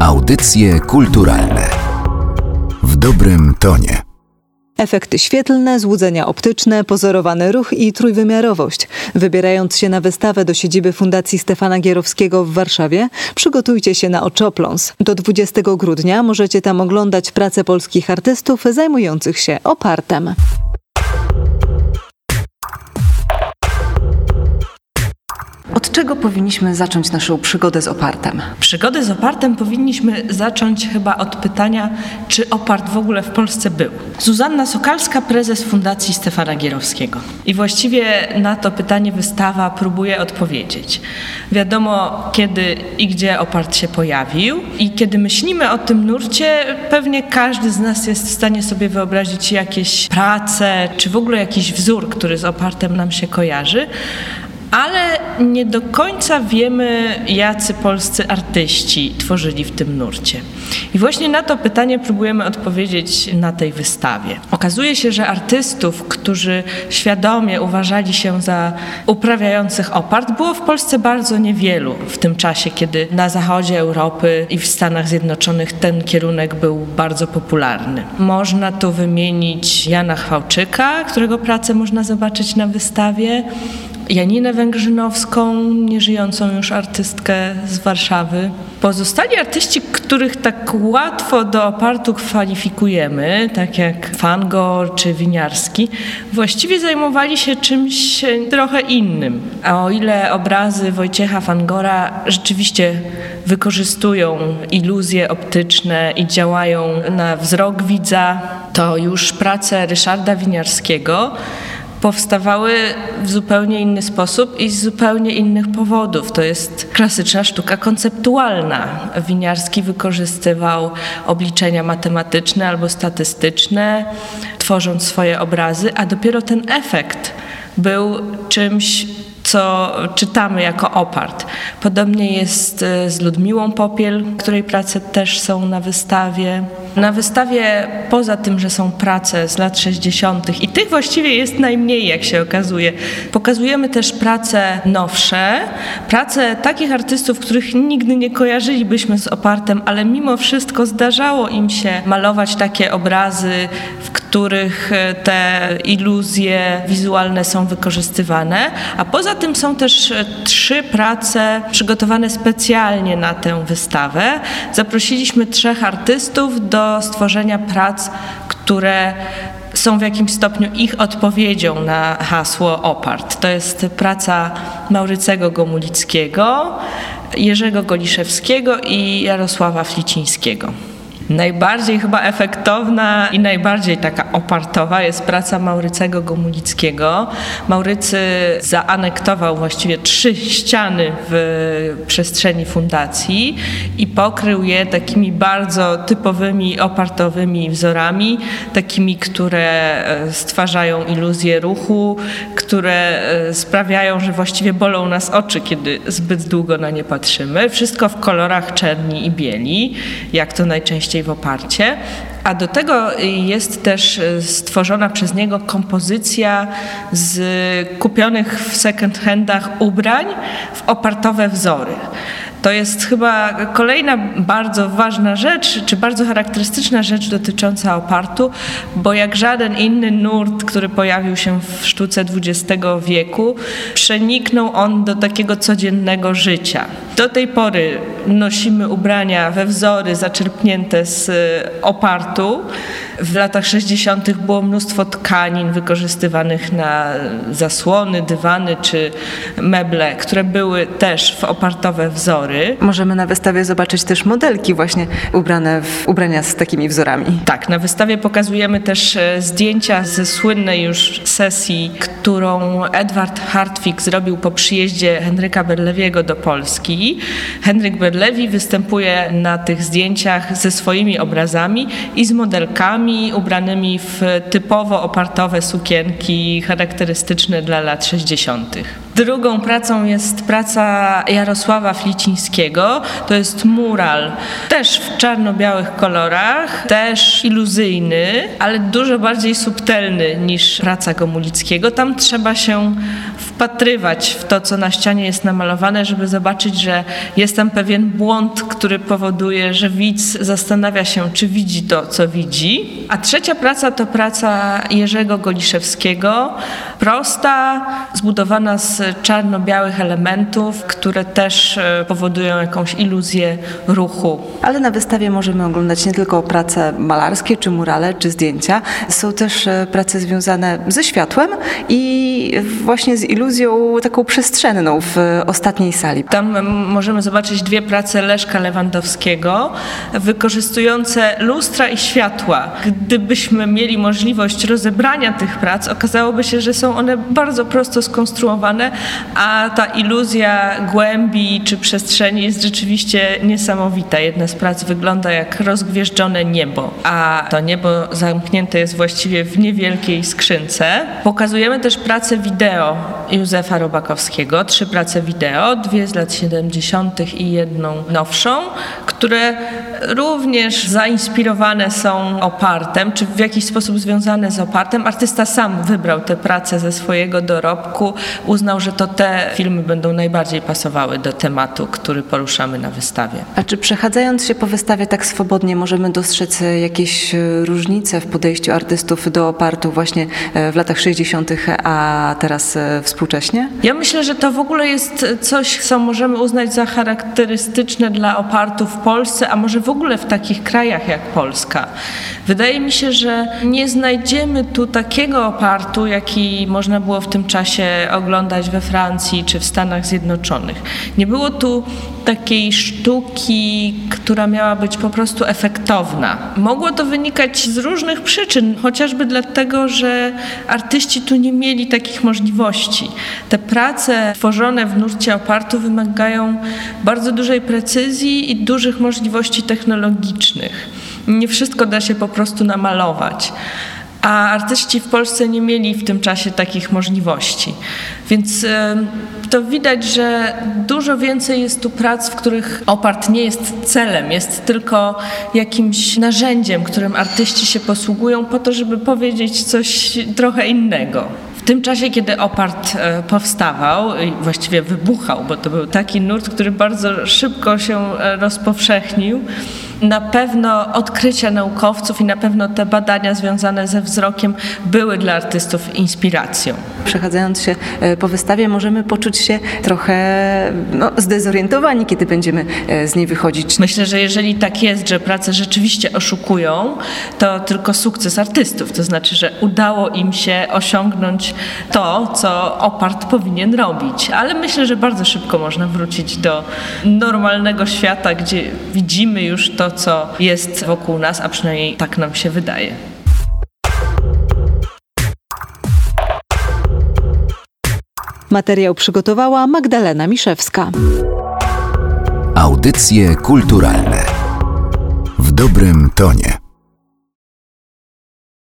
Audycje kulturalne w dobrym tonie. Efekty świetlne, złudzenia optyczne, pozorowany ruch i trójwymiarowość. Wybierając się na wystawę do siedziby Fundacji Stefana Gierowskiego w Warszawie, przygotujcie się na oczopląs. Do 20 grudnia możecie tam oglądać pracę polskich artystów zajmujących się opartem. Od czego powinniśmy zacząć naszą przygodę z opartem? Przygodę z opartem powinniśmy zacząć chyba od pytania, czy opart w ogóle w Polsce był. Zuzanna Sokalska, prezes Fundacji Stefana Gierowskiego. I właściwie na to pytanie wystawa próbuje odpowiedzieć. Wiadomo, kiedy i gdzie opart się pojawił, i kiedy myślimy o tym nurcie, pewnie każdy z nas jest w stanie sobie wyobrazić jakieś prace, czy w ogóle jakiś wzór, który z opartem nam się kojarzy ale nie do końca wiemy, jacy polscy artyści tworzyli w tym nurcie. I właśnie na to pytanie próbujemy odpowiedzieć na tej wystawie. Okazuje się, że artystów, którzy świadomie uważali się za uprawiających opart, było w Polsce bardzo niewielu w tym czasie, kiedy na zachodzie Europy i w Stanach Zjednoczonych ten kierunek był bardzo popularny. Można tu wymienić Jana Chwałczyka, którego pracę można zobaczyć na wystawie, Janinę Węgrzynowską, nieżyjącą już artystkę z Warszawy. Pozostali artyści, których tak łatwo do opartu kwalifikujemy, tak jak Fangor czy Winiarski, właściwie zajmowali się czymś trochę innym. A o ile obrazy Wojciecha Fangora rzeczywiście wykorzystują iluzje optyczne i działają na wzrok widza, to już prace Ryszarda Winiarskiego powstawały w zupełnie inny sposób i z zupełnie innych powodów. To jest klasyczna sztuka konceptualna. Winiarski wykorzystywał obliczenia matematyczne albo statystyczne, tworząc swoje obrazy, a dopiero ten efekt był czymś co czytamy jako opart. Podobnie jest e, z Ludmiłą Popiel, której prace też są na wystawie. Na wystawie, poza tym, że są prace z lat 60., i tych właściwie jest najmniej, jak się okazuje, pokazujemy też prace nowsze, prace takich artystów, których nigdy nie kojarzylibyśmy z opartem, ale mimo wszystko zdarzało im się malować takie obrazy, w których e, te iluzje wizualne są wykorzystywane. A poza tym są też e, trzy prace przygotowane specjalnie na tę wystawę. Zaprosiliśmy trzech artystów do stworzenia prac, które są w jakimś stopniu ich odpowiedzią na hasło OPART. To jest praca Maurycego Gomulickiego, Jerzego Goliszewskiego i Jarosława Flicińskiego. Najbardziej chyba efektowna i najbardziej taka opartowa jest praca Maurycego Gomulickiego. Maurycy zaanektował właściwie trzy ściany w przestrzeni fundacji i pokrył je takimi bardzo typowymi opartowymi wzorami, takimi, które e, stwarzają iluzję ruchu, które e, sprawiają, że właściwie bolą nas oczy, kiedy zbyt długo na nie patrzymy. Wszystko w kolorach czerni i bieli, jak to najczęściej w oparcie, a do tego jest też e, stworzona przez niego kompozycja z kupionych w second handach ubrań w opartowe wzory. To jest chyba kolejna bardzo ważna rzecz, czy bardzo charakterystyczna rzecz dotycząca opartu, bo jak żaden inny nurt, który pojawił się w sztuce XX wieku, przeniknął on do takiego codziennego życia. Do tej pory nosimy ubrania we wzory zaczerpnięte z opartu. W latach 60. było mnóstwo tkanin wykorzystywanych na zasłony, dywany czy meble, które były też w opartowe wzory. Możemy na wystawie zobaczyć też modelki właśnie ubrane w ubrania z takimi wzorami. Tak, na wystawie pokazujemy też e, zdjęcia ze słynnej już sesji, którą Edward Hartwig zrobił po przyjeździe Henryka Berlewiego do Polski. Henryk Berlewi występuje na tych zdjęciach ze swoimi obrazami i z modelkami ubranymi w typowo opartowe sukienki charakterystyczne dla lat 60. Drugą pracą jest praca Jarosława Flicińskiego. To jest mural, też w czarno-białych kolorach, też iluzyjny, ale dużo bardziej subtelny niż praca Gomulickiego. Tam trzeba się wpatrywać w to, co na ścianie jest namalowane, żeby zobaczyć, że jest tam pewien błąd, który powoduje, że widz zastanawia się, czy widzi to, co widzi. A trzecia praca to praca Jerzego Goliszewskiego, prosta, zbudowana z czarno-białych elementów, które też e, powodują jakąś iluzję ruchu. Ale na wystawie możemy oglądać nie tylko prace malarskie, czy murale, czy zdjęcia. Są też e, prace związane ze światłem i właśnie z iluzją taką przestrzenną w ostatniej sali. Tam możemy zobaczyć dwie prace Leszka Lewandowskiego, wykorzystujące lustra i światła. Gdybyśmy mieli możliwość rozebrania tych prac, okazałoby się, że są one bardzo prosto skonstruowane, a ta iluzja głębi czy przestrzeni jest rzeczywiście niesamowita. Jedna z prac wygląda jak rozgwieżdżone niebo, a to niebo zamknięte jest właściwie w niewielkiej skrzynce. Pokazujemy też pracę wideo Józefa Robakowskiego, trzy prace wideo, dwie z lat 70. i jedną nowszą, które również zainspirowane są opartem, czy w jakiś sposób związane z opartem. Artysta sam wybrał te prace ze swojego dorobku, uznał, że to te filmy będą najbardziej pasowały do tematu, który poruszamy na wystawie. A czy przechadzając się po wystawie tak swobodnie możemy dostrzec jakieś różnice w podejściu artystów do opartu właśnie e, w latach 60., a teraz e, współcześnie? Ja myślę, że to w ogóle jest coś, co możemy uznać za charakterystyczne dla opartu w Polsce, a może w ogóle w takich krajach jak Polska. Wydaje mi się, że nie znajdziemy tu takiego opartu, jaki można było w tym czasie oglądać we Francji czy w Stanach Zjednoczonych. Nie było tu takiej sztuki, która miała być po prostu efektowna. Mogło to wynikać z różnych przyczyn, chociażby dlatego, że artyści tu nie mieli takich możliwości. Te prace tworzone w nurcie opartu wymagają bardzo dużej precyzji i dużych możliwości technologicznych. Nie wszystko da się po prostu namalować a artyści w Polsce nie mieli w tym czasie takich możliwości. Więc to widać, że dużo więcej jest tu prac, w których opart nie jest celem, jest tylko jakimś narzędziem, którym artyści się posługują po to, żeby powiedzieć coś trochę innego. W tym czasie, kiedy opart e, powstawał właściwie wybuchał, bo to był taki nurt, który bardzo szybko się e, rozpowszechnił, na pewno odkrycia naukowców i na pewno te badania związane ze wzrokiem były dla artystów inspiracją. Przechadzając się e, po wystawie możemy poczuć się trochę no, zdezorientowani, kiedy będziemy e, z niej wychodzić. Myślę, że jeżeli tak jest, że prace rzeczywiście oszukują, to tylko sukces artystów. To znaczy, że udało im się osiągnąć to, co opart powinien robić. Ale myślę, że bardzo szybko można wrócić do normalnego świata, gdzie widzimy już to, co jest wokół nas, a przynajmniej tak nam się wydaje. Materiał przygotowała Magdalena Miszewska. Audycje kulturalne w dobrym tonie.